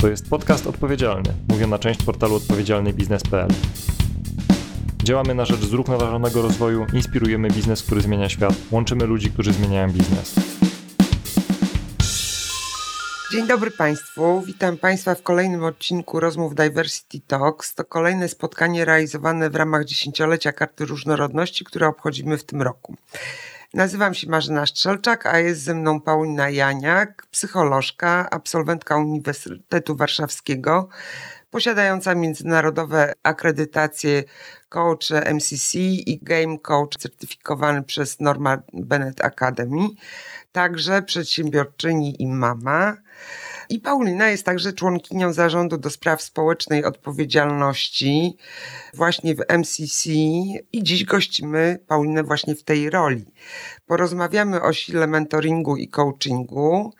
To jest podcast odpowiedzialny, mówiona część portalu odpowiedzialnybiznes.pl. Działamy na rzecz zrównoważonego rozwoju, inspirujemy biznes, który zmienia świat, łączymy ludzi, którzy zmieniają biznes. Dzień dobry Państwu. Witam Państwa w kolejnym odcinku rozmów Diversity Talks. To kolejne spotkanie realizowane w ramach dziesięciolecia Karty Różnorodności, które obchodzimy w tym roku. Nazywam się Marzena Strzelczak, a jest ze mną Paulina Janiak, psycholożka, absolwentka Uniwersytetu Warszawskiego, posiadająca międzynarodowe akredytacje coach MCC i game coach certyfikowany przez Norma Bennett Academy, także przedsiębiorczyni i mama. I Paulina jest także członkinią zarządu do spraw społecznej odpowiedzialności właśnie w MCC i dziś gościmy Paulinę właśnie w tej roli. Porozmawiamy o sile mentoringu i coachingu.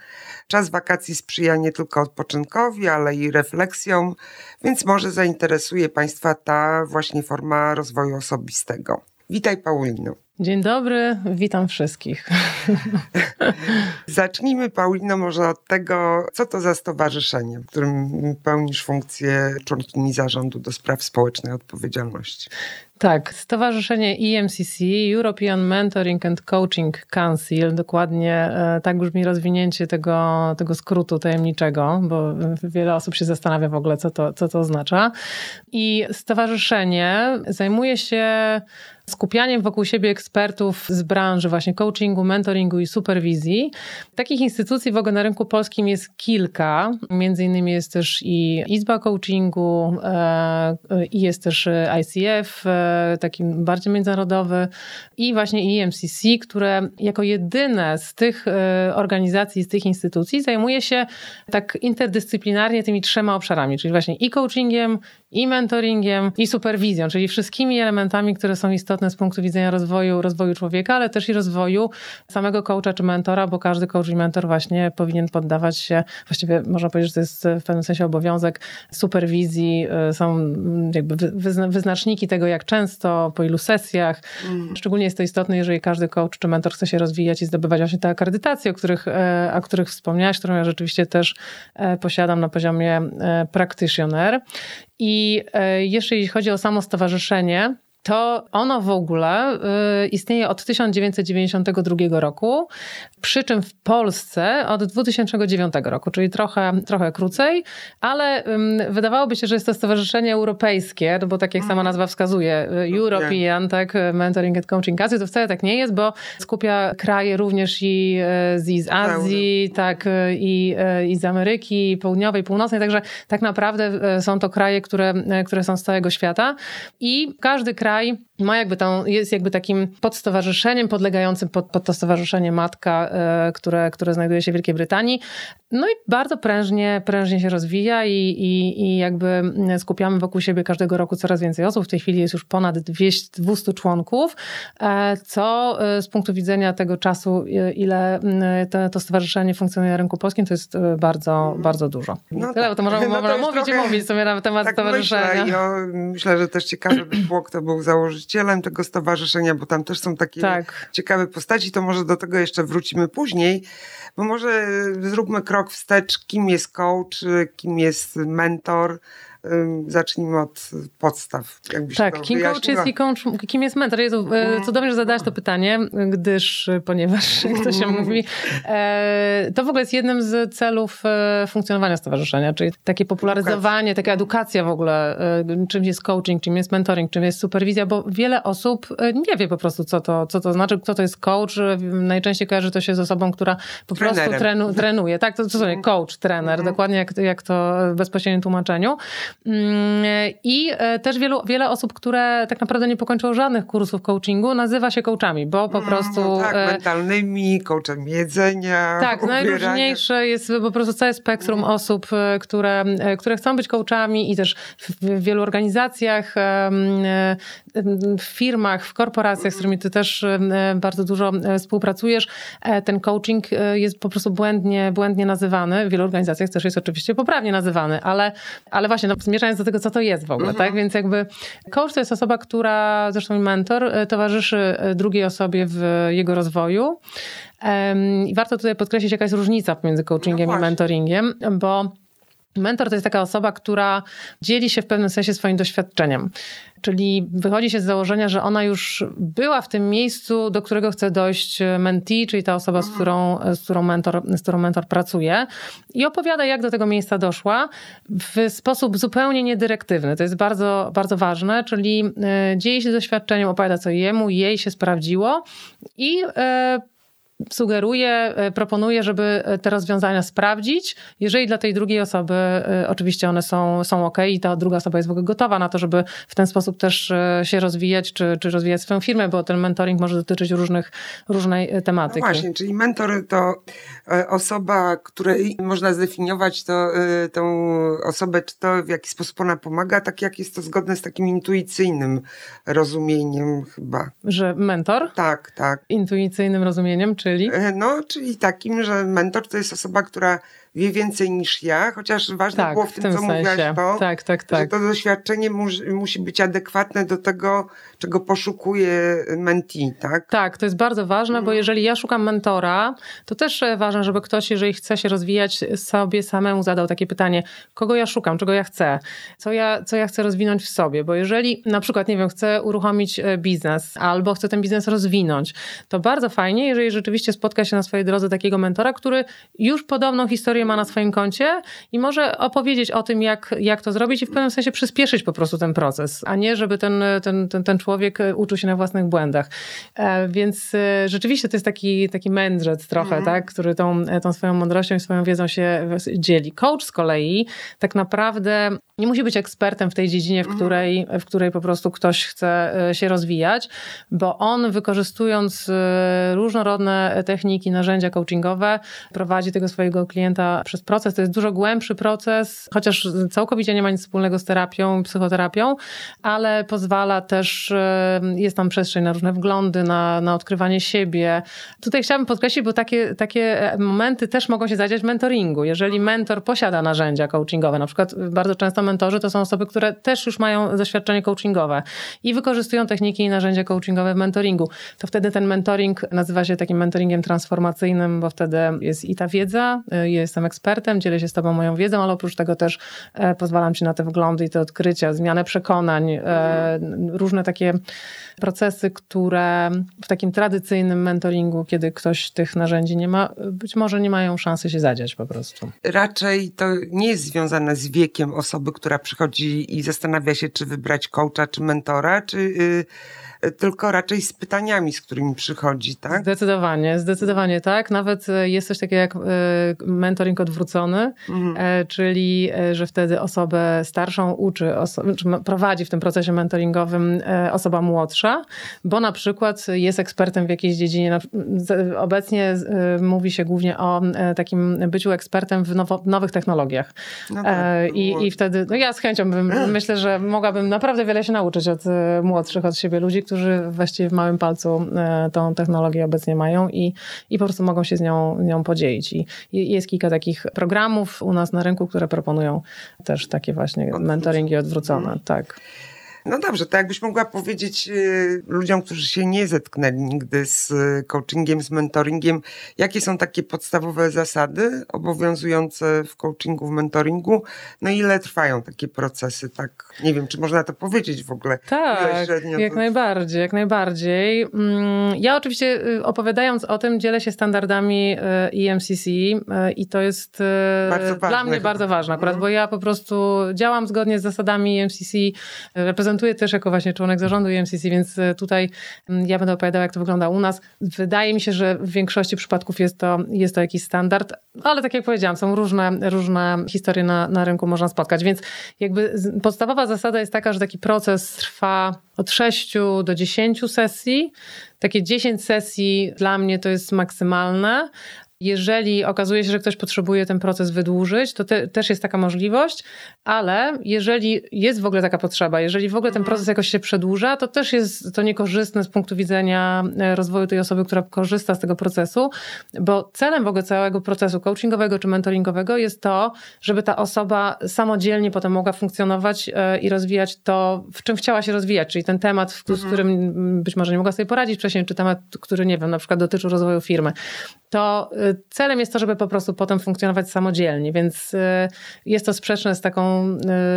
Czas wakacji sprzyja nie tylko odpoczynkowi, ale i refleksjom, więc może zainteresuje Państwa ta właśnie forma rozwoju osobistego. Witaj Paulino. Dzień dobry, witam wszystkich. Zacznijmy, Paulino, może od tego, co to za stowarzyszenie, w którym pełnisz funkcję członkini zarządu do spraw społecznej odpowiedzialności. Tak, Stowarzyszenie EMCC, European Mentoring and Coaching Council, dokładnie e, tak brzmi rozwinięcie tego, tego skrótu tajemniczego, bo wiele osób się zastanawia w ogóle, co to, co to oznacza. I stowarzyszenie zajmuje się skupianiem wokół siebie ekspertów z branży właśnie coachingu, mentoringu i superwizji. Takich instytucji w ogóle na rynku polskim jest kilka. Między innymi jest też i Izba Coachingu, e, i jest też ICF, e, taki bardziej międzynarodowy, i właśnie EMCC, które jako jedyne z tych e, organizacji, z tych instytucji zajmuje się tak interdyscyplinarnie tymi trzema obszarami, czyli właśnie i coachingiem, i mentoringiem, i superwizją, czyli wszystkimi elementami, które są istotne z punktu widzenia rozwoju, rozwoju człowieka, ale też i rozwoju samego coacha czy mentora, bo każdy coach i mentor właśnie powinien poddawać się, właściwie można powiedzieć, że to jest w pewnym sensie obowiązek superwizji, y, są jakby wyznaczniki tego, jak często, po ilu sesjach. Mm. Szczególnie jest to istotne, jeżeli każdy coach czy mentor chce się rozwijać i zdobywać właśnie te akredytacje, o których, e, o których wspomniałaś, którą ja rzeczywiście też e, posiadam na poziomie e, practitioner. I jeszcze jeśli chodzi o samo stowarzyszenie, to ono w ogóle y, istnieje od 1992 roku, przy czym w Polsce od 2009 roku, czyli trochę, trochę krócej, ale wydawałoby się, że jest to stowarzyszenie europejskie, no bo tak jak sama mhm. nazwa wskazuje, y, European, tak, Mentoring and Coaching Asia, to wcale tak nie jest, bo skupia kraje również i y, z, z Azji, tak, i, i z Ameryki Południowej, Północnej, także tak naprawdę są to kraje, które, które są z całego świata i każdy kraj kraj ma jakby tą, jest jakby takim podstowarzyszeniem podlegającym pod, pod to stowarzyszenie Matka, e, które, które znajduje się w Wielkiej Brytanii. No i bardzo prężnie, prężnie się rozwija i, i, i jakby skupiamy wokół siebie każdego roku coraz więcej osób. W tej chwili jest już ponad 200, 200 członków, e, co e, z punktu widzenia tego czasu, ile to, to stowarzyszenie funkcjonuje na rynku polskim, to jest bardzo, bardzo dużo. No Tyle, tak. to możemy no to mówić trochę, i mówić sobie na temat tak stowarzyszenia. Myślę, ja myślę, że też ciekawe by było, kto był założyć założycielem tego stowarzyszenia, bo tam też są takie tak. ciekawe postaci, to może do tego jeszcze wrócimy później, bo może zróbmy krok wstecz, kim jest coach, kim jest mentor, zacznijmy od podstaw. tak, kim coach jest i coach, kim jest mentor? Jezu, e, cudownie, że zadałeś to pytanie, gdyż, e, ponieważ, jak to się mówi, e, to w ogóle jest jednym z celów funkcjonowania stowarzyszenia, czyli takie popularyzowanie, taka edukacja w ogóle, czym jest coaching, czym jest mentoring, czym jest superwizja, bo wiele osób nie wie po prostu, co to, co to znaczy, kto to jest coach. Najczęściej kojarzy to się z osobą, która po Trenerem. prostu trenu, trenuje. Tak, to, to są coach, trener, mhm. dokładnie jak, jak to w bezpośrednim tłumaczeniu. Mm, I e, też wielu, wiele osób, które tak naprawdę nie pokończyło żadnych kursów coachingu, nazywa się coachami, bo po mm, prostu... No tak, e, mentalnymi, coachem jedzenia, Tak, ubierania. najróżniejsze jest po prostu całe spektrum mm. osób, e, które, które chcą być coachami i też w wielu organizacjach, w firmach, w korporacjach, z którymi ty też bardzo dużo współpracujesz, ten coaching jest po prostu błędnie, błędnie nazywany. W wielu organizacjach też jest oczywiście poprawnie nazywany, ale, ale właśnie no, zmierzając do tego, co to jest w ogóle, mhm. tak? Więc jakby coach to jest osoba, która, zresztą mentor, e, towarzyszy e, drugiej osobie w jego rozwoju. I warto tutaj podkreślić, jaka jest różnica pomiędzy coachingiem no i mentoringiem, bo Mentor to jest taka osoba, która dzieli się w pewnym sensie swoim doświadczeniem. Czyli wychodzi się z założenia, że ona już była w tym miejscu, do którego chce dojść mentee, czyli ta osoba, z którą, z którą, mentor, z którą mentor pracuje, i opowiada, jak do tego miejsca doszła w sposób zupełnie niedyrektywny. To jest bardzo, bardzo ważne, czyli e, dzieje się doświadczeniem, opowiada, co jemu, jej się sprawdziło i e, sugeruję, e, proponuję, żeby e, te rozwiązania sprawdzić. Jeżeli dla tej drugiej osoby e, oczywiście one są, są ok i ta druga osoba jest w ogóle gotowa na to, żeby w ten sposób też się rozwijać, czy, czy rozwijać swoją firmę, bo ten mentoring może dotyczyć różnych, różnej tematyki. No właśnie, czyli mentor to osoba, której można zdefiniować to, tą osobę, czy to w jaki sposób ona pomaga, tak jak jest to zgodne z takim intuicyjnym rozumieniem chyba. Że mentor? Tak, tak. Intuicyjnym rozumieniem, czy Czyli? E, no, czyli takim, że mentor to jest osoba, która wie więcej niż ja, chociaż ważne tak, było w tym, w tym co sensie. mówiłaś to, tak, tak, tak. że to doświadczenie musi, musi być adekwatne do tego, czego poszukuje mentee, tak? Tak, to jest bardzo ważne, bo mhm. jeżeli ja szukam mentora, to też e, ważne, żeby ktoś, jeżeli chce się rozwijać, sobie samemu zadał takie pytanie, kogo ja szukam, czego ja chcę, co ja, co ja chcę rozwinąć w sobie, bo jeżeli na przykład, nie wiem, chcę uruchomić e, biznes albo chcę ten biznes rozwinąć, to bardzo fajnie, jeżeli rzeczywiście spotka się na swojej drodze takiego mentora, który już podobną historię ma na swoim koncie i może opowiedzieć o tym, jak, jak to zrobić i w pewnym sensie przyspieszyć po prostu ten proces, a nie żeby ten, ten, ten, ten człowiek uczył się na własnych błędach. E, więc e, rzeczywiście to jest taki, taki mędrzec trochę, mm. tak, który tą, tą swoją mądrością i swoją wiedzą się dzieli. Coach z kolei tak naprawdę nie musi być ekspertem w tej dziedzinie, w mhm. której, w której po prostu ktoś chce e, się rozwijać, bo on wykorzystując różnorodne techniki, narzędzia coachingowe, prowadzi tego swojego klienta przez proces. To jest dużo głębszy proces, chociaż całkowicie nie ma nic wspólnego z terapią, psychoterapią, ale pozwala też, e, jest tam przestrzeń na różne wglądy, na, na odkrywanie siebie. Tutaj chciałabym podkreślić, bo takie, takie momenty też mogą się zadziać w mentoringu. Jeżeli mentor posiada narzędzia coachingowe, na przykład bardzo często mentorzy to są osoby, które też już mają doświadczenie coachingowe i wykorzystują techniki i narzędzia coachingowe w mentoringu, to wtedy ten mentoring nazywa się takim mentoringiem transformacyjnym, bo wtedy jest i ta wiedza, e, jestem ekspertem, dzielę się z Tobą moją wiedzą, ale oprócz tego też e, pozwalam Ci na te wglądy i te odkrycia, zmianę przekonań, e, różne takie procesy, które w takim tradycyjnym mentoringu, kiedy ktoś tych narzędzi nie ma, być może nie mają szansy się zadziać po prostu. Raczej to nie jest związane z wiekiem osoby, która przychodzi i zastanawia się, czy wybrać coacha, czy mentora, czy. Yy tylko raczej z pytaniami, z którymi przychodzi, tak? Zdecydowanie, zdecydowanie tak. Nawet e, jest coś takiego jak e, mentoring odwrócony, mhm. E, czyli że wtedy osobę starszą uczy, prowadzi w tym procesie mentoringowym osoba młodsza, bo na przykład jest ekspertem w jakiejś dziedzinie. Obecnie mówi się głównie o takim byciu ekspertem w nowo, nowych technologiach. No tak, I, I wtedy, no ja z chęcią bym, myślę, że mogłabym naprawdę wiele się nauczyć od młodszych od siebie ludzi, którzy właściwie w małym palcu e, tą technologię obecnie mają i, i po prostu mogą się z nią, nią podzielić. I jest kilka takich programów u nas na rynku, które proponują też takie właśnie mentoringi odwrócone. Tak. No dobrze, to jakbyś mogła powiedzieć y, ludziom, którzy się nie zetknęli nigdy z y, coachingiem, z mentoringiem, jakie są takie podstawowe zasady obowiązujące w coachingu, w mentoringu, no ile trwają takie procesy, tak? Nie wiem, czy można to powiedzieć w ogóle? Tak, jak to... najbardziej, jak najbardziej. Mm, ja oczywiście y, opowiadając o tym dzielę się standardami EMCC i to jest dla mnie bardzo ważne akurat, mhm. bo ja po prostu działam zgodnie z zasadami EMCC, reprezentuję reprezentuję też jako właśnie członek zarządu UMCC, więc e, tutaj mm, ja będę opowiadała, jak to wygląda u nas. Wydaje mi się, że w większości przypadków jest to, jest to jakiś standard, ale tak jak powiedziałam, są różne, różne historie na, na rynku można spotkać, więc jakby podstawowa zasada jest taka, że taki proces trwa od 6 do 10 sesji. Takie 10 sesji dla mnie to jest maksymalne, jeżeli okazuje się, że ktoś potrzebuje ten proces wydłużyć, to te, też jest taka możliwość, ale jeżeli jest w ogóle taka potrzeba, jeżeli w ogóle ten mhm. proces jakoś się przedłuża, to też jest to niekorzystne z punktu widzenia e, rozwoju tej osoby, która korzysta z tego procesu, bo celem w ogóle całego procesu coachingowego czy mentoringowego jest to, żeby ta osoba samodzielnie potem mogła funkcjonować e, i rozwijać to, w czym chciała się rozwijać, czyli ten temat, z mhm. którym być może nie mogła sobie poradzić wcześniej, czy temat, który, nie wiem, na przykład dotyczył rozwoju firmy. to y, celem jest to, żeby po prostu potem funkcjonować samodzielnie, więc y, jest to sprzeczne z taką,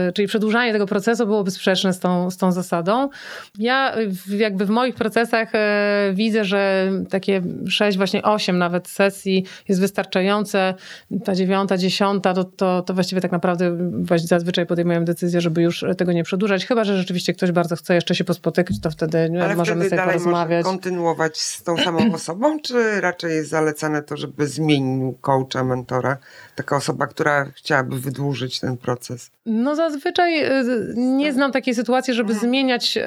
y, czyli przedłużanie tego procesu byłoby sprzeczne z tą, z tą zasadą. Ja jakby w moich procesach widzę, że takie 6, właśnie 8 nawet sesji jest wystarczające, ta dziewiąta, dziesiąta, to, to, to właściwie tak naprawdę zazwyczaj podejmuję decyzję, żeby już tego nie przedłużać, chyba, że rzeczywiście ktoś bardzo chce jeszcze się pospotykać, to wtedy Ale możemy wtedy sobie dalej porozmawiać. kontynuować z tą samą osobą, czy raczej jest zalecane to, żeby zmienił coacha, mentora? Taka osoba, która chciałaby wydłużyć ten proces. No zazwyczaj y, nie znam takiej sytuacji, żeby mhm. zmieniać,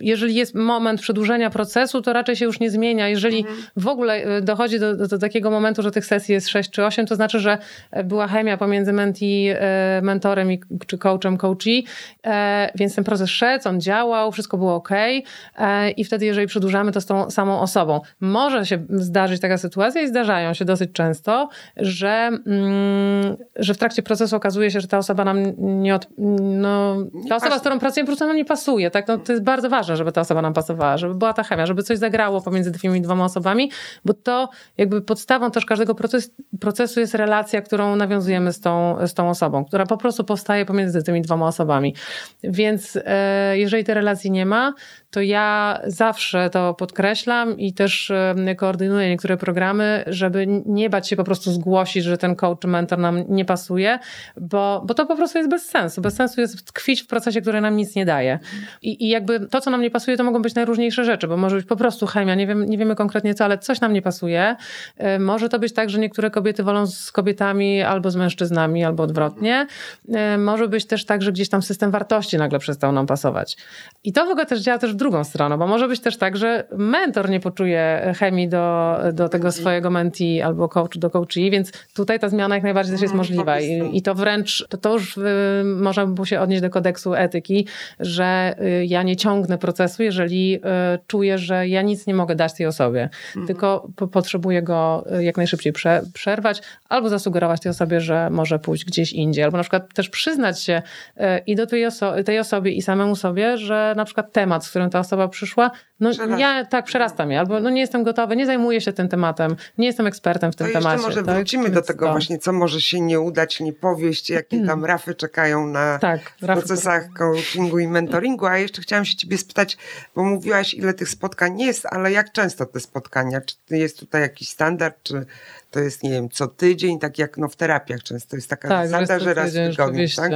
jeżeli jest moment przedłużenia procesu, to raczej się już nie zmienia. Jeżeli mhm. w ogóle y, dochodzi do, do, do, takiego momentu, że tych sesji jest 6 czy 8, to znaczy, że była chemia pomiędzy menti, y, mentorem i, czy coachem, coachee, e, więc ten proces szedł, on działał, wszystko było ok e, i wtedy jeżeli przedłużamy to z tą samą osobą. Może się zdarzyć taka sytuacja i zdarzają się dosyć często, że, mm, że w trakcie procesu okazuje się, że ta osoba nam nie od, no, ta osoba, z którą pracujemy, po prostu nam nie pasuje. Tak? No, to jest bardzo ważne, żeby ta osoba nam pasowała, żeby była ta chemia, żeby coś zagrało pomiędzy tymi dwoma osobami, bo to jakby podstawą też każdego proces, procesu jest relacja, którą nawiązujemy z tą, z tą osobą, która po prostu powstaje pomiędzy tymi dwoma osobami. Więc e, jeżeli tej relacji nie ma, to ja zawsze to podkreślam i też koordynuję niektóre programy, żeby nie bać się po prostu zgłosić, że ten coach mentor nam nie pasuje, bo, bo to po prostu jest bez sensu. Bez sensu jest tkwić w procesie, który nam nic nie daje. I, I jakby to, co nam nie pasuje, to mogą być najróżniejsze rzeczy, bo może być po prostu chemia, nie, wiem, nie wiemy konkretnie co, ale coś nam nie pasuje. E, może to być tak, że niektóre kobiety wolą z kobietami albo z mężczyznami, albo odwrotnie. E, może być też tak, że gdzieś tam system wartości nagle przestał nam pasować. I to w ogóle też działa też drugą stronę, bo może być też tak, że mentor nie poczuje chemii do, do tego swojego menti albo coach do coachee, więc tutaj ta zmiana jak najbardziej też jest mm, możliwa. I, i to wręcz, to, to już y, można by się odnieść do kodeksu etyki, że y, ja nie ciągnę procesu, jeżeli y, czuję, że ja nic nie mogę dać tej osobie, mhm. tylko po, potrzebuję go y, jak najszybciej prze, przerwać albo zasugerować tej osobie, że może pójść gdzieś indziej, albo na przykład też przyznać się y, i do tej, oso tej osobie i samemu sobie, że na przykład temat, z którym ta osoba przyszła, no ja tak przerasta mnie, albo no nie jestem gotowy, nie zajmuję się tym tematem, nie jestem ekspertem w tym to temacie. może tak? wrócimy do tego to. właśnie, co może się nie udać, nie powieść, jakie tam hmm. rafy czekają na tak, procesach coachingu i mentoringu, a jeszcze chciałam się ciebie spytać, bo mówiłaś ile tych spotkań jest, ale jak często te spotkania? Czy jest tutaj jakiś standard, czy to jest, nie wiem, co tydzień, tak jak no, w terapiach często jest taka tak, zasada, że raz w tygodniu. Tak?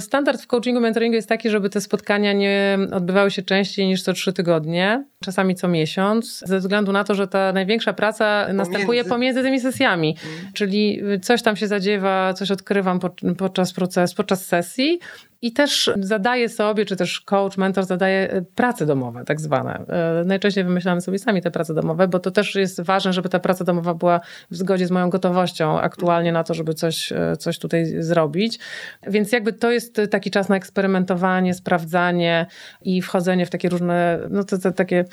Standard w coachingu, mentoringu jest taki, żeby te spotkania nie odbywały się częściej niż co trzy tygodnie, czasami co miesiąc, ze względu na to, że ta największa praca pomiędzy. następuje pomiędzy tymi sesjami. Hmm. Czyli coś tam się zadziewa, coś odkrywam podczas procesu, podczas sesji, i też zadaje sobie, czy też coach, mentor zadaje e, prace domowe, tak zwane. E, najczęściej wymyślamy sobie sami te prace domowe, bo to też jest ważne, żeby ta praca domowa była w zgodzie z moją gotowością aktualnie na to, żeby coś, e, coś tutaj zrobić. Więc jakby to jest taki czas na eksperymentowanie, sprawdzanie i wchodzenie w takie różne, no to, to takie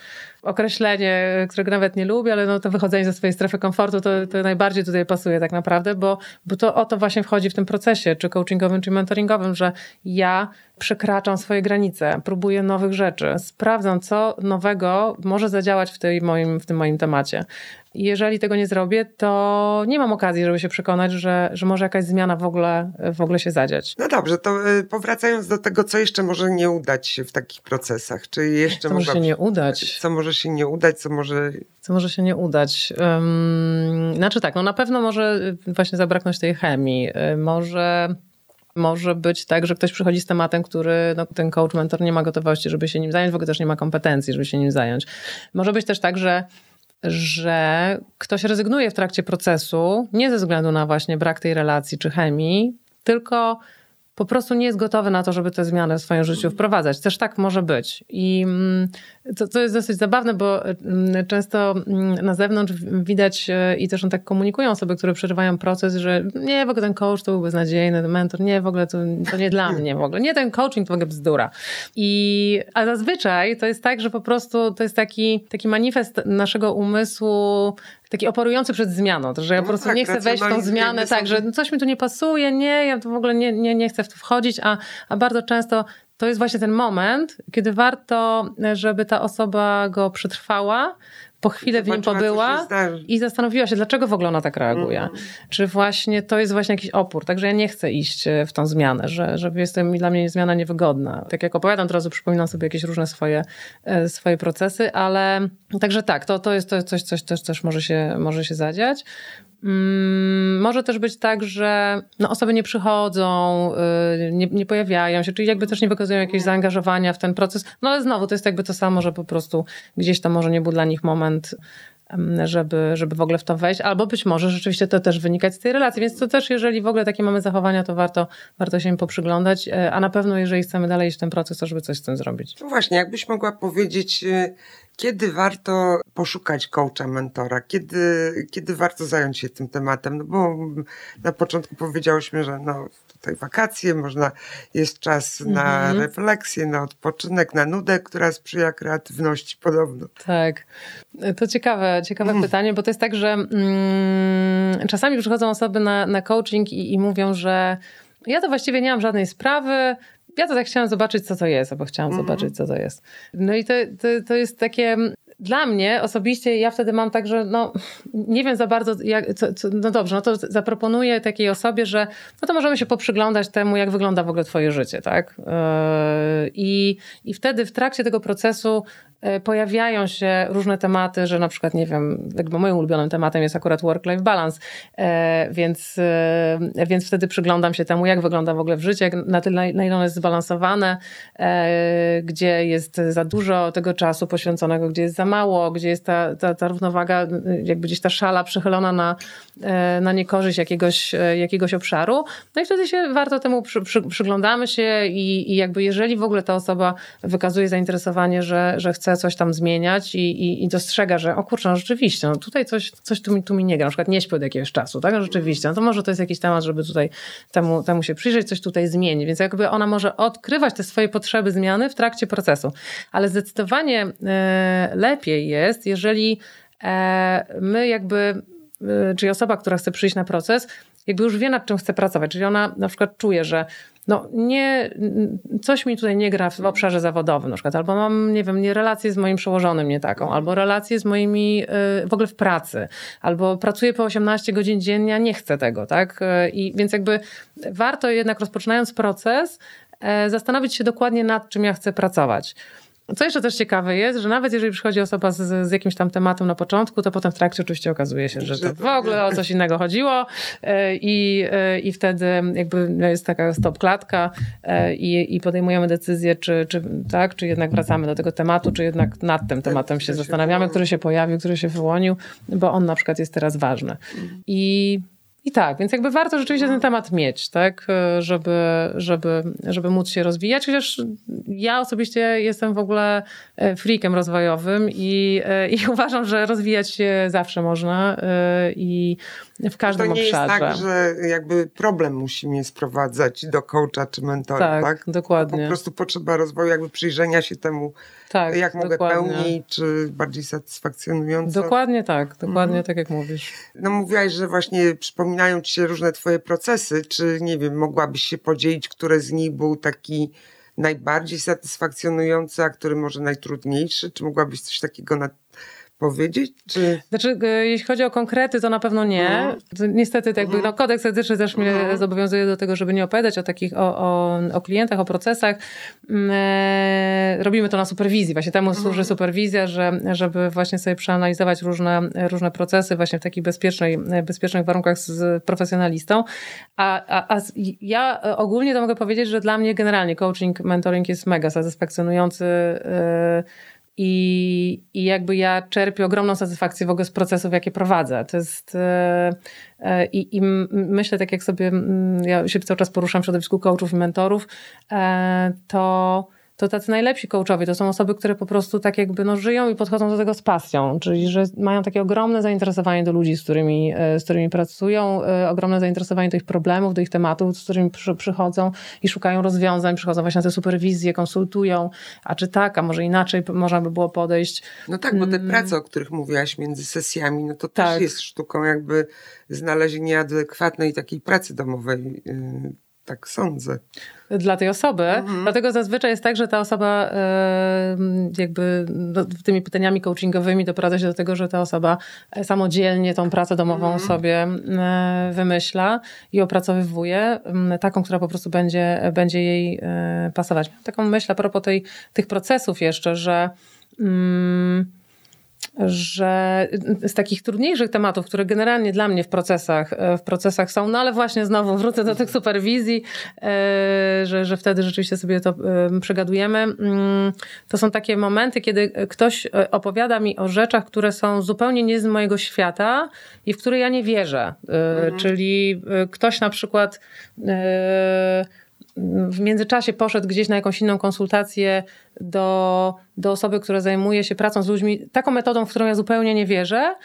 określenie, którego nawet nie lubię, ale no to wychodzenie ze swojej strefy komfortu to, to najbardziej tutaj pasuje tak naprawdę, bo, bo to o to właśnie wchodzi w tym procesie, czy coachingowym, czy mentoringowym, że ja przekraczam swoje granice, próbuję nowych rzeczy, sprawdzam, co nowego może zadziałać w, tej moim, w tym moim temacie. Jeżeli tego nie zrobię, to nie mam okazji, żeby się przekonać, że, że może jakaś zmiana w ogóle, w ogóle się zadziać. No dobrze, to y, powracając do tego, co jeszcze może nie udać się w takich procesach, czy jeszcze co może się nie udać? Co może się nie udać, co może... Co może się nie udać? Um, znaczy tak, no na pewno może właśnie zabraknąć tej chemii, y, może może być tak, że ktoś przychodzi z tematem, który no, ten coach, mentor nie ma gotowości, żeby się nim zająć, w ogóle też nie ma kompetencji, żeby się nim zająć. Może być też tak, że że ktoś rezygnuje w trakcie procesu nie ze względu na właśnie brak tej relacji czy chemii, tylko po prostu nie jest gotowy na to, żeby te zmiany w swoim życiu wprowadzać. Też tak może być. I mm, to, to jest dosyć zabawne, bo mm, często mm, na zewnątrz widać e, i też on tak komunikują osoby, które przeżywają proces, że nie, w ogóle ten coach to był beznadziejny, ten mentor, nie, w ogóle to, to nie dla mnie w ogóle. Nie, ten coaching to w ogóle bzdura. I, a zazwyczaj to jest tak, że po prostu to jest taki, taki manifest naszego umysłu, taki oporujący przed zmianą, to, że ja no po prostu tak, nie chcę wejść w tą zmianę, tak, że coś mi tu nie pasuje, nie, ja to w ogóle nie, nie, nie chcę w to wchodzić, a, a bardzo często to jest właśnie ten moment, kiedy warto, żeby ta osoba go przetrwała, po chwilę w nim pobyła i zastanowiła się, dlaczego w ogóle ona tak reaguje. Mm. Czy właśnie to jest właśnie jakiś opór. Także ja nie chcę iść e, w tą zmianę, że, że jestem, dla mnie zmiana niewygodna. Tak jak opowiadam, od razu przypominam sobie jakieś różne swoje, e, swoje procesy, ale także tak, to, to jest to coś, coś też, też może, się, może się zadziać. Mm, może też być tak, że no, osoby nie przychodzą, y, nie, nie, pojawiają się, czyli jakby też nie wykazują jakiegoś zaangażowania w ten proces. No ale znowu to jest jakby to samo, że po prostu gdzieś to może nie był dla nich moment żeby, żeby w ogóle w to wejść, albo być może rzeczywiście to też wynikać z tej relacji, więc to też jeżeli w ogóle takie mamy zachowania, to warto, warto się im poprzyglądać, e, a na pewno jeżeli chcemy dalej iść w ten proces, to żeby coś z tym zrobić. No właśnie, jakbyś mogła powiedzieć, y, kiedy warto poszukać coacha, mentora? Kiedy, kiedy warto zająć się tym tematem? No bo na początku powiedziałyśmy, że no, tutaj wakacje, można, jest czas na mhm. refleksję, na odpoczynek, na nudę, która sprzyja kreatywności podobno. Tak. To ciekawe, ciekawe mm. pytanie, bo to jest tak, że mm, czasami przychodzą osoby na, na coaching i, i mówią, że ja to właściwie nie mam żadnej sprawy, ja to tak chciałam zobaczyć, co to jest, albo chciałam mm. zobaczyć, co to jest. No i to, to, to jest takie dla mnie osobiście ja wtedy mam tak, że no, nie wiem za bardzo, jak, co, co, no dobrze, no to zaproponuję takiej osobie, że no to możemy się poprzyglądać temu, jak wygląda w ogóle twoje życie, tak? Yy, I, I wtedy w trakcie tego procesu pojawiają się różne tematy, że na przykład, nie wiem, jakby moim ulubionym tematem jest akurat work-life balance, e, więc, e, więc wtedy przyglądam się temu, jak wygląda w ogóle w życiu, na tyle, na ile ono jest zbalansowane, gdzie jest za dużo tego czasu poświęconego, gdzie jest za mało, gdzie jest ta, ta, ta równowaga, jakby gdzieś ta szala przechylona na, na niekorzyść jakiegoś, jakiegoś obszaru. No i wtedy się warto temu przy, przy, przyglądamy się i, i jakby jeżeli w ogóle ta osoba wykazuje zainteresowanie, że, że chce chce coś tam zmieniać i, i, i dostrzega, że o kurczę, no rzeczywiście, no tutaj coś, coś tu, mi, tu mi nie gra, na przykład nie śpię od jakiegoś czasu, tak? No rzeczywiście, no to może to jest jakiś temat, żeby tutaj temu, temu się przyjrzeć, coś tutaj zmienić, więc jakby ona może odkrywać te swoje potrzeby zmiany w trakcie procesu, ale zdecydowanie e, lepiej jest, jeżeli e, my jakby, czyli osoba, która chce przyjść na proces, jakby już wie nad czym chce pracować, czyli ona na przykład czuje, że no nie, coś mi tutaj nie gra w obszarze zawodowym na przykład, albo mam, nie wiem, nie relację z moim przełożonym nie taką, albo relację z moimi, y, w ogóle w pracy, albo pracuję po 18 godzin dziennie, a nie chcę tego, tak? Y, I więc jakby warto jednak rozpoczynając proces, y, zastanowić się dokładnie nad czym ja chcę pracować. Co jeszcze też ciekawe jest, że nawet jeżeli przychodzi osoba z, z jakimś tam tematem na początku, to potem w trakcie oczywiście okazuje się, że to w ogóle o coś innego chodziło e, i, e, i wtedy jakby jest taka stop klatka e, i, i podejmujemy decyzję, czy, czy, tak, czy jednak wracamy do tego tematu, czy jednak nad tym tematem się zastanawiamy, który się pojawił, który się wyłonił, bo on na przykład jest teraz ważny. I i tak, więc jakby warto rzeczywiście ten temat mieć, tak, żeby, żeby, żeby móc się rozwijać, chociaż ja osobiście jestem w ogóle e, freakiem rozwojowym i, e, i uważam, że rozwijać się zawsze można e, i w każdym to nie obszarze. jest tak, że jakby problem musi mnie sprowadzać do coacha czy mentora, tak? tak? dokładnie. Po prostu potrzeba rozwoju, jakby przyjrzenia się temu, tak, jak mogę dokładnie. pełniej, czy bardziej satysfakcjonująco. Dokładnie tak, dokładnie mhm. tak jak mówisz. No mówiłaś, że właśnie przypominają ci się różne twoje procesy, czy nie wiem, mogłabyś się podzielić, które z nich był taki najbardziej satysfakcjonujący, a który może najtrudniejszy? Czy mogłabyś coś takiego na powiedzieć? Czy... Znaczy, e, jeśli chodzi o konkrety, to na pewno nie. Mhm. Niestety, jakby, mhm. no, kodeks etyczny też mnie mhm. zobowiązuje do tego, żeby nie opowiadać o takich, o, o, o klientach, o procesach. Mm, e, robimy to na superwizji. Właśnie temu służy superwizja, że, żeby właśnie sobie przeanalizować różne, różne procesy właśnie w takich bezpiecznej, bezpiecznych warunkach z profesjonalistą. A, a, a ja ogólnie to mogę powiedzieć, że dla mnie generalnie coaching, mentoring jest mega satysfakcjonujący. I, I jakby ja czerpię ogromną satysfakcję w ogóle z procesów, jakie prowadzę. To jest. E, e, I, i myślę, tak jak sobie. Ja się cały czas poruszam w środowisku coachów i mentorów, e, to to tacy najlepsi coachowie to są osoby, które po prostu tak jakby no, żyją i podchodzą do tego z pasją, czyli że mają takie ogromne zainteresowanie do ludzi, z którymi, e, z którymi pracują, e, ogromne zainteresowanie do ich problemów, do ich tematów, z którymi przy, przychodzą i szukają rozwiązań, przychodzą właśnie na te superwizje, konsultują, a czy tak, a może inaczej można by było podejść. No tak, bo te mm. prace, o których mówiłaś między sesjami, no to tak. też jest sztuką jakby znalezienia adekwatnej takiej pracy domowej y, Tak sądzę. Dla tej osoby. Mhm. Dlatego zazwyczaj jest tak, że ta osoba e, jakby no, tymi pytaniami coachingowymi doprowadza się do tego, że ta osoba samodzielnie tą pracę domową mhm. sobie e, wymyśla i opracowywuje taką, która po prostu będzie, będzie jej e, pasować. Taką myśl a propos tej, tych procesów jeszcze, że mm, że z takich trudniejszych tematów, które generalnie dla mnie w procesach, e, w procesach są, no ale właśnie znowu wrócę do tych superwizji, e, że, że wtedy rzeczywiście sobie to e, przegadujemy. Mm, to są takie momenty, kiedy ktoś opowiada mi o rzeczach, które są zupełnie nie z mojego świata i w które ja nie wierzę. Mhm. Czyli ktoś na przykład w międzyczasie poszedł gdzieś na jakąś inną konsultację do, do osoby, która zajmuje się pracą z ludźmi, taką metodą, w którą ja zupełnie nie wierzę.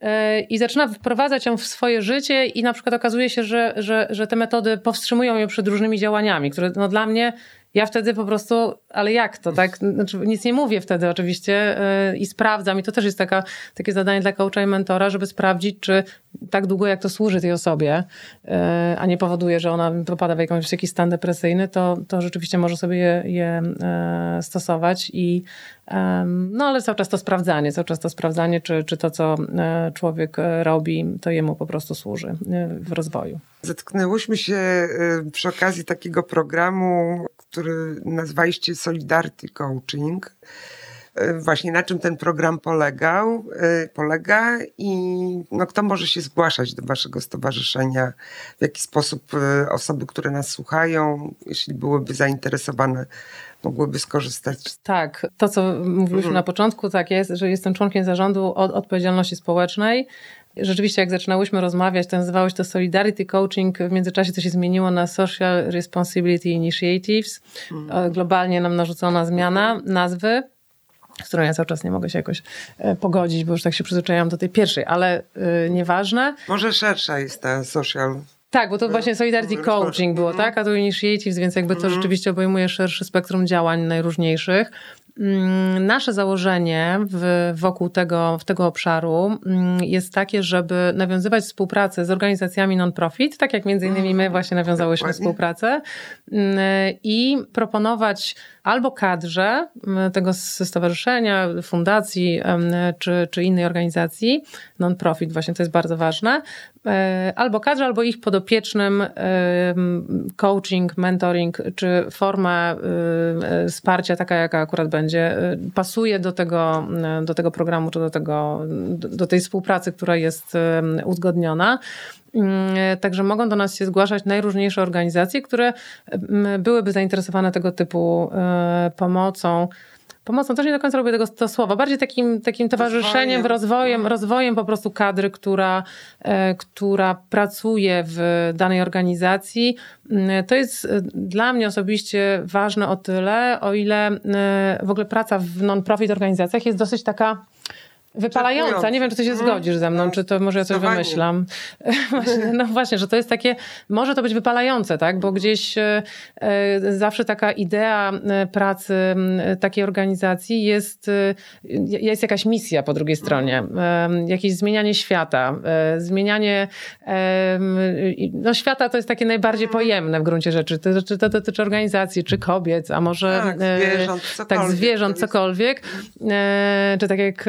E, I zaczyna wprowadzać ją w swoje życie, i na przykład okazuje się, że, że, że te metody powstrzymują ją przed różnymi działaniami, które no dla mnie ja wtedy po prostu, ale jak to, tak? Znaczy, nic nie mówię wtedy oczywiście yy, i sprawdzam. I to też jest taka, takie zadanie dla coacha i mentora, żeby sprawdzić, czy tak długo jak to służy tej osobie, yy, a nie powoduje, że ona popada w jakiś stan depresyjny, to, to rzeczywiście może sobie je, je yy, stosować. I, no ale cały czas to sprawdzanie, cały czas to sprawdzanie, czy, czy to, co człowiek robi, to jemu po prostu służy w rozwoju. Zetknęłyśmy się przy okazji takiego programu, który nazwaliście Solidarity Coaching. E, właśnie na czym ten program polegał, e, polega i no, kto może się zgłaszać do waszego stowarzyszenia, w jaki sposób e, osoby, które nas słuchają, jeśli byłyby zainteresowane, mogłyby skorzystać. Tak, to co mówiliśmy mhm. na początku, tak jest, że jestem członkiem zarządu od odpowiedzialności społecznej. Rzeczywiście, jak zaczynałyśmy rozmawiać, to nazywało się to Solidarity Coaching. W międzyczasie to się zmieniło na Social Responsibility Initiatives. Mm. Globalnie nam narzucona zmiana nazwy z którą ja cały czas nie mogę się jakoś e, pogodzić, bo już tak się przyzwyczaiłam do tej pierwszej, ale yy, nieważne. Może szersza jest ta social tak, bo to właśnie Solidarity Coaching było, tak? A to Initiatives, więc jakby to mhm. rzeczywiście obejmuje szerszy spektrum działań najróżniejszych. Mm, nasze założenie w, wokół tego, w tego obszaru mm, jest takie, żeby nawiązywać współpracę z organizacjami non-profit, tak jak między innymi my właśnie nawiązałyśmy współpracę mm, i proponować albo kadrze tego stowarzyszenia, fundacji czy, czy innej organizacji, non-profit, właśnie to jest bardzo ważne, albo kadrze, albo ich podopiecznym coaching, mentoring, czy forma e, wsparcia, taka jaka akurat będzie, e, pasuje do tego, do tego programu, czy do, tego, do tej współpracy, która jest uzgodniona. Mm, także mogą do nas się zgłaszać najróżniejsze organizacje, które byłyby zainteresowane tego typu e, pomocą pomocą, też nie do końca lubię tego to słowa, bardziej takim, takim towarzyszeniem, rozwojem, rozwojem po prostu kadry, która, e, która pracuje w danej organizacji. Mm, to jest e, dla mnie osobiście ważne o tyle, o ile w ogóle praca w non-profit organizacjach jest dosyć taka wypalająca. Nie wiem, czy ty się mhm. zgodzisz ze mną, no, czy to może ja coś wymyślam. właśnie, no właśnie, że to jest takie, może to być wypalające, tak? Bo gdzieś e, e zawsze taka idea e, pracy takiej organizacji jest, e, jest jakaś misja po drugiej stronie. E, jakieś zmienianie świata, e, zmienianie no świata to jest takie najbardziej pojemne w gruncie rzeczy. To, czy to dotyczy organizacji, czy kobiet, a może tak, zwierząt, cokolwiek. Tak, zwierząt, cokolwiek. Czy tak jak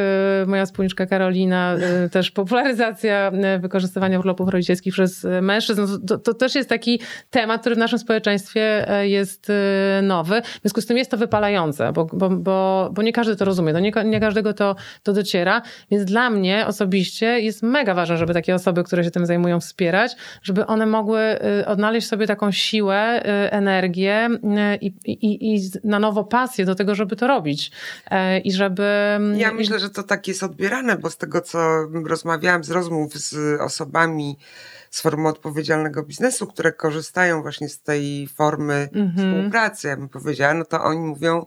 moja moja wspólniczka Karolina, y, też popularyzacja y, wykorzystywania urlopów rodzicielskich przez mężczyzn. No to, to, też jest taki temat, który w naszym społeczeństwie jest y, nowy. W związku z tym jest to wypalające, bo, bo, bo, bo nie każdy to rozumie, nie, nie każdego to, to dociera. Więc dla mnie osobiście jest mega ważne, żeby takie osoby, które się tym zajmują, wspierać, żeby one mogły odnaleźć sobie taką siłę, energię i, i, i na nowo pasję do tego, żeby to robić. E, I żeby. Ja myślę, że to tak jest odbierane, bo z tego, co rozmawiałam z rozmów z osobami z formy odpowiedzialnego biznesu, które korzystają właśnie z tej formy mhm. współpracy, ja bym powiedziała, no to oni mówią,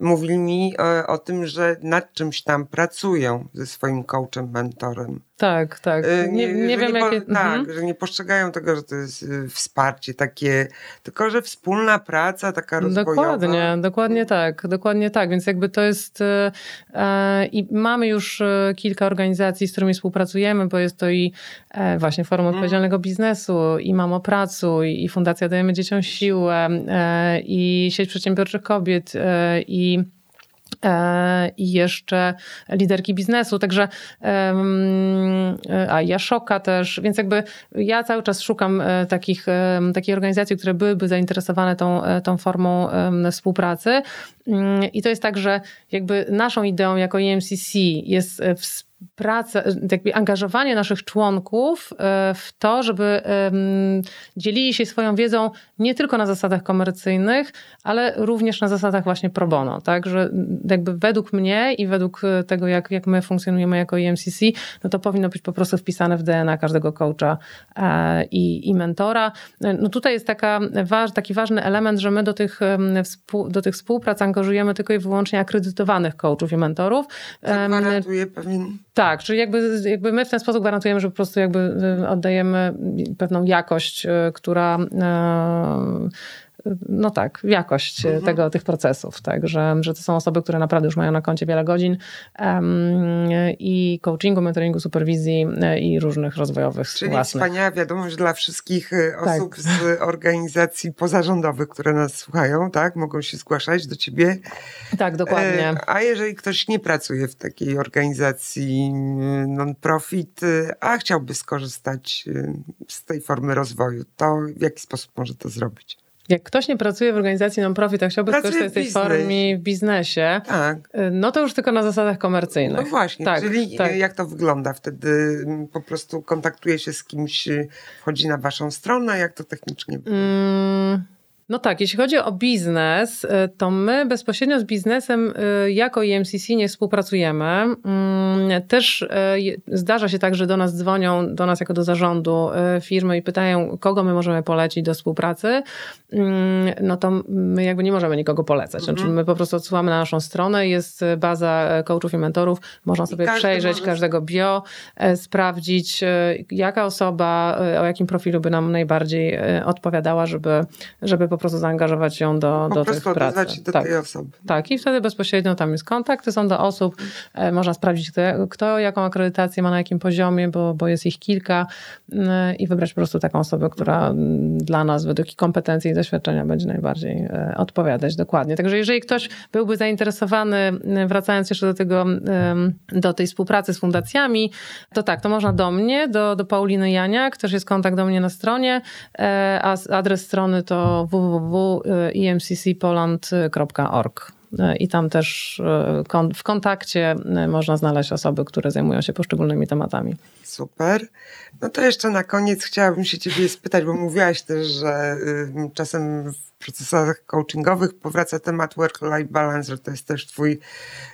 mówili mi o, o tym, że nad czymś tam pracują ze swoim coachem, mentorem. Tak, tak. Y, nie, nie, wiem, nie jakie... Tak, mhm. że nie postrzegają tego, że to jest y, wsparcie takie, tylko że wspólna praca, taka rozwojowa. Dokładnie, dokładnie tak, dokładnie tak. Więc jakby to jest e, e i mamy już kilka organizacji, z którymi współpracujemy, bo jest to i e, właśnie Forum mhm. Odpowiedzialnego mm. Biznesu, i Mamo Pracu, i, i Fundacja Dajemy Dzieciom Siłę, e, i Sieć Przedsiębiorczych Kobiet, e, i i jeszcze liderki biznesu, także a ja szoka też, więc jakby ja cały czas szukam e, takich, takich organizacji, które byłyby zainteresowane tą, e, tą formą współpracy. Mm, i to jest tak, że jakby naszą ideą jako EMCC jest pracę, jakby angażowanie naszych członków e, w to, żeby dzielili się swoją wiedzą nie tylko na zasadach komercyjnych, ale również na zasadach właśnie pro bono. Tak? Że jakby według mnie i według e, tego, jak, jak my funkcjonujemy jako EMCC, no to powinno być po prostu wpisane w DNA każdego coacha e, i, i mentora. No tutaj jest taka, taki ważny element, że my do tych, do tych współprac angażujemy tylko i wyłącznie akredytowanych coachów i mentorów. Co gwarantuje pewien tak, czyli jakby, jakby my w ten sposób gwarantujemy, że po prostu jakby y, oddajemy pewną jakość, y, która y, no tak, jakość mhm. tego, tych procesów, tak, że, że to są osoby, które naprawdę już mają na koncie wiele godzin um, i coachingu, mentoringu, superwizji i różnych rozwojowych Czyli własnych. wspaniała wiadomość dla wszystkich osób tak. z organizacji pozarządowych, które nas słuchają, tak, mogą się zgłaszać do ciebie. Tak, dokładnie. E, a jeżeli ktoś nie pracuje w takiej organizacji non-profit, a chciałby skorzystać z tej formy rozwoju, to w jaki sposób może to zrobić? Jak ktoś nie pracuje w organizacji non-profit, a chciałby Pracuje skorzystać z tej formy w biznesie, tak. Y, no to już tylko na zasadach komercyjnych. No właśnie, tak, czyli tak. jak to wygląda? Wtedy mm, po prostu kontaktuje się z kimś, wchodzi na waszą stronę, jak to technicznie wygląda? Mm. No tak, jeśli chodzi o biznes, y, to my bezpośrednio z biznesem y, jako EMCC nie współpracujemy. Mm, też y, zdarza się tak, że do nas dzwonią, do nas jako do zarządu firmy i pytają, kogo my możemy polecić do współpracy. Mm, no to my jakby nie możemy nikogo polecać. Znaczy mhm. my po prostu odsyłamy na naszą stronę, jest baza coachów i mentorów, można sobie każdy przejrzeć może... każdego bio, sprawdzić jaka osoba, o jakim profilu by nam najbardziej odpowiadała, żeby, żeby po prostu zaangażować ją do, po do tych pracy. do tak. tej osoby. Tak, i wtedy bezpośrednio tam jest kontakt, są do osób, e, można sprawdzić, kto, kto jaką akredytację ma na jakim poziomie, bo, bo jest ich kilka e, i wybrać po prostu taką osobę, która dla nas według kompetencji i doświadczenia będzie najbardziej e, odpowiadać dokładnie. Także jeżeli ktoś byłby zainteresowany, wracając jeszcze do tego, do tej współpracy z fundacjami, to tak, to można do mnie, do, do Pauliny Janiak, też jest kontakt do mnie na stronie, a adres strony to www www.emccpoland.org. I tam też e, w kontakcie e, można znaleźć osoby, które zajmują się poszczególnymi tematami. Super. No to jeszcze na koniec chciałabym się Ciebie spytać, bo mówiłaś też, że czasem w procesach coachingowych powraca temat work-life balance, że to jest też Twój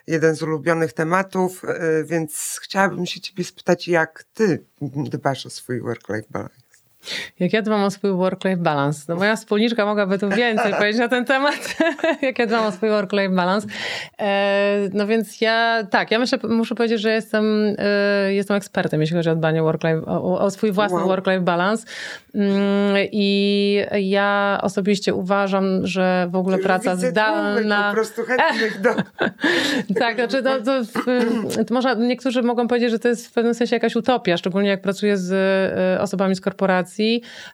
jeden z ulubionych tematów, e, więc chciałabym się Ciebie spytać, jak Ty dbasz o swój work-life balance? Jak ja dbam o swój work-life balance? No moja wspólniczka mogłaby tu więcej powiedzieć na ten temat. Jak ja dbam o swój work-life balance? E, no więc ja, tak, ja myślę, muszę powiedzieć, że jestem, e, jestem ekspertem, jeśli chodzi o dbanie work-life, o, o swój własny wow. work-life balance. Mm, I ja osobiście uważam, że w ogóle Już praca zdalna... Po prostu chętnych do... tak, znaczy to, to, to można, niektórzy mogą powiedzieć, że to jest w pewnym sensie jakaś utopia, szczególnie jak pracuję z e, osobami z korporacji,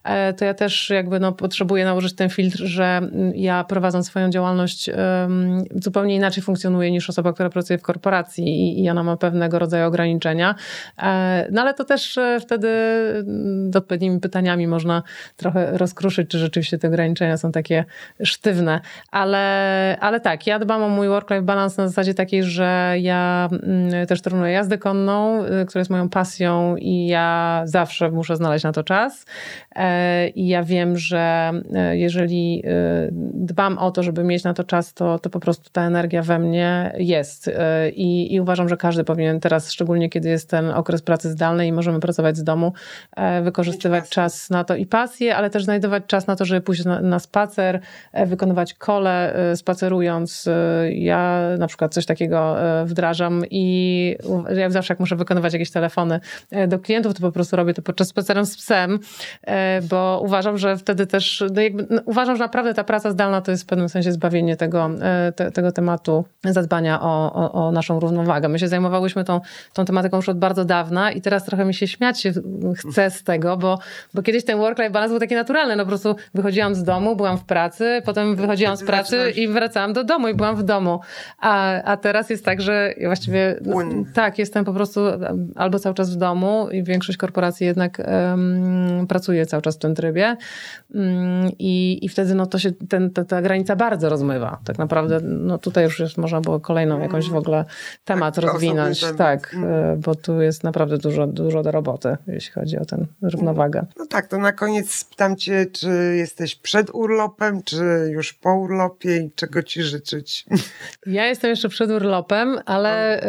e, to ja też jakby no, potrzebuję nałożyć ten filtr, że ja prowadząc swoją działalność zupełnie inaczej funkcjonuję niż osoba, która pracuje w korporacji i, ona ma pewnego rodzaju ograniczenia. E, no ale to też wtedy odpowiednimi pytaniami można trochę rozkruszyć, czy rzeczywiście te ograniczenia są takie sztywne. Ale, ale tak, ja dbam o mój work-life balance na zasadzie takiej, że ja mm, też trenuję jazdę konną, y, która jest moją pasją i ja zawsze muszę znaleźć na to czas. Czas. I ja wiem, że jeżeli dbam o to, żeby mieć na to czas, to, to po prostu ta energia we mnie jest. I, I uważam, że każdy powinien teraz, szczególnie kiedy jest ten okres pracy zdalnej i możemy pracować z domu, wykorzystywać czas na to i pasję, ale też znajdować czas na to, żeby pójść na, na spacer, wykonywać kole spacerując. Ja na przykład coś takiego wdrażam i ja zawsze jak muszę wykonywać jakieś telefony e, do klientów, to po prostu robię to podczas spaceru z psem, e, bo uważam, że wtedy też, no jakby, no uważam, że naprawdę ta praca zdalna to jest w pewnym sensie zbawienie tego, e, te, tego tematu zadbania o, o, o, naszą równowagę. My się zajmowałyśmy tą, tą tematyką już od bardzo dawna i teraz trochę mi się śmiać się chce z tego, bo, bo kiedyś ten work-life balance był taki naturalny. No po prostu wychodziłam z domu, byłam w pracy, potem wychodziłam z pracy i wracałam do domu i byłam w domu. A, a teraz jest tak, że właściwie no, tak, jestem po prostu albo cały czas w domu i większość korporacji jednak um, pracuje cały czas w tym trybie um, i, i wtedy no to się ten, ta, ta, granica bardzo rozmywa. Tak naprawdę no tutaj już jest, można było kolejną jakąś w ogóle temat tak, rozwinąć. Temat. Tak, mm. bo tu jest naprawdę dużo, dużo do roboty, jeśli chodzi o tę równowagę. No tak, to na koniec spytam cię, czy jesteś przed urlopem, czy już po urlopie i czego ci życzyć? Ja jestem jeszcze przed urlopem, ale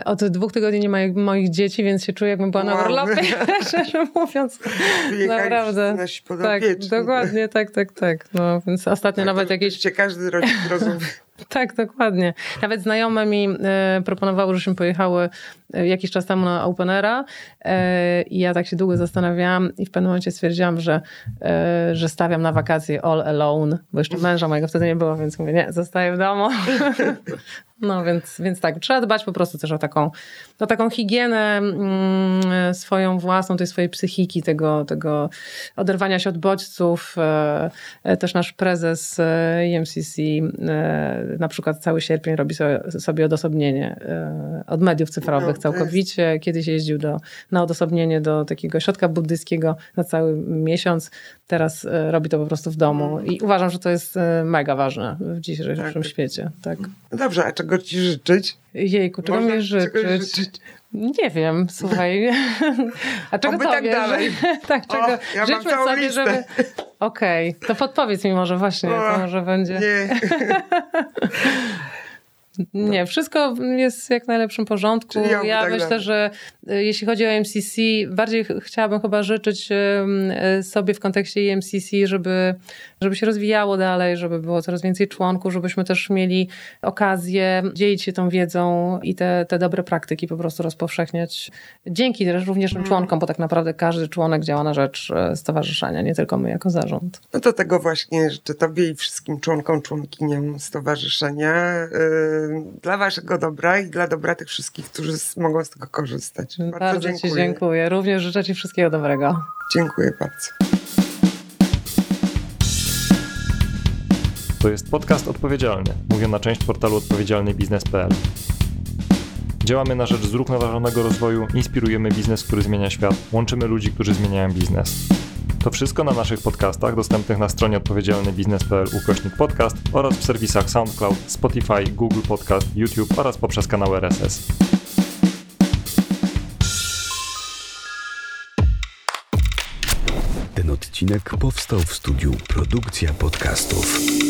y, od dwóch tygodni nie ma moich dzieci, więc się czuję, jakbym była na urlopie, szczerze mówiąc. Naprawdę. Tak, dokładnie, tak, tak, tak. No, więc ostatnio tak, nawet jakieś... Każdy rodzic rozumie. Tak, dokładnie. Nawet znajome mi e, proponowały, żeśmy pojechały e, jakiś czas temu na Openera e, i ja tak się długo zastanawiałam i w pewnym momencie stwierdziłam, że, e, że stawiam na wakacje all alone, bo jeszcze męża mojego wtedy nie było, więc mówię, nie, zostaję w domu. No więc, więc tak, trzeba dbać po prostu też o taką, o taką higienę mm, swoją własną, tej swojej psychiki, tego, tego oderwania się od bodźców. E, e, też nasz prezes EMCC e, na przykład cały sierpień robi sobie, odosobnienie od mediów cyfrowych no, całkowicie. Kiedyś jeździł do, na odosobnienie do takiego środka buddyjskiego na cały miesiąc. Teraz robi to po prostu w domu i uważam, że to jest mega ważne w dzisiejszym tak. świecie. Tak. Dobrze, a czego ci życzyć? Jejku, czego mi życzyć? życzyć? Nie wiem, słuchaj. A czego Oby tak dalej. tak, czego? O, ja Życzmy sobie, listę. żeby... Okej, okay. to podpowiedz mi może właśnie, o, to może będzie... Nie. Nie, wszystko jest w jak najlepszym porządku. Ja tak myślę, że y, jeśli chodzi o MCC, bardziej chciałabym chyba życzyć y, sobie w kontekście MCC, żeby, żeby się rozwijało dalej, żeby było coraz więcej członków, żebyśmy też mieli okazję dzielić się tą wiedzą i te, te dobre praktyki po prostu rozpowszechniać. Dzięki też również tym mm. członkom, bo tak naprawdę każdy członek działa na rzecz e, stowarzyszenia, nie tylko my jako zarząd. No to tego właśnie życzę Tobie i wszystkim członkom, członkiniom stowarzyszenia dla waszego dobra i dla dobra tych wszystkich, którzy mogą z tego korzystać. Bardzo, bardzo dziękuję. Ci dziękuję. Również życzę Ci wszystkiego dobrego. Dziękuję bardzo. To jest podcast odpowiedzialny, mówię na część portalu odpowiedzialnybiznes.pl. Działamy na rzecz zrównoważonego rozwoju, inspirujemy biznes, który zmienia świat, łączymy ludzi, którzy zmieniają biznes. To wszystko na naszych podcastach dostępnych na stronie odpowiedzialnybiznes.pl ukośnik podcast oraz w serwisach SoundCloud, Spotify, Google Podcast, YouTube oraz poprzez kanał RSS. Ten odcinek powstał w studiu Produkcja Podcastów.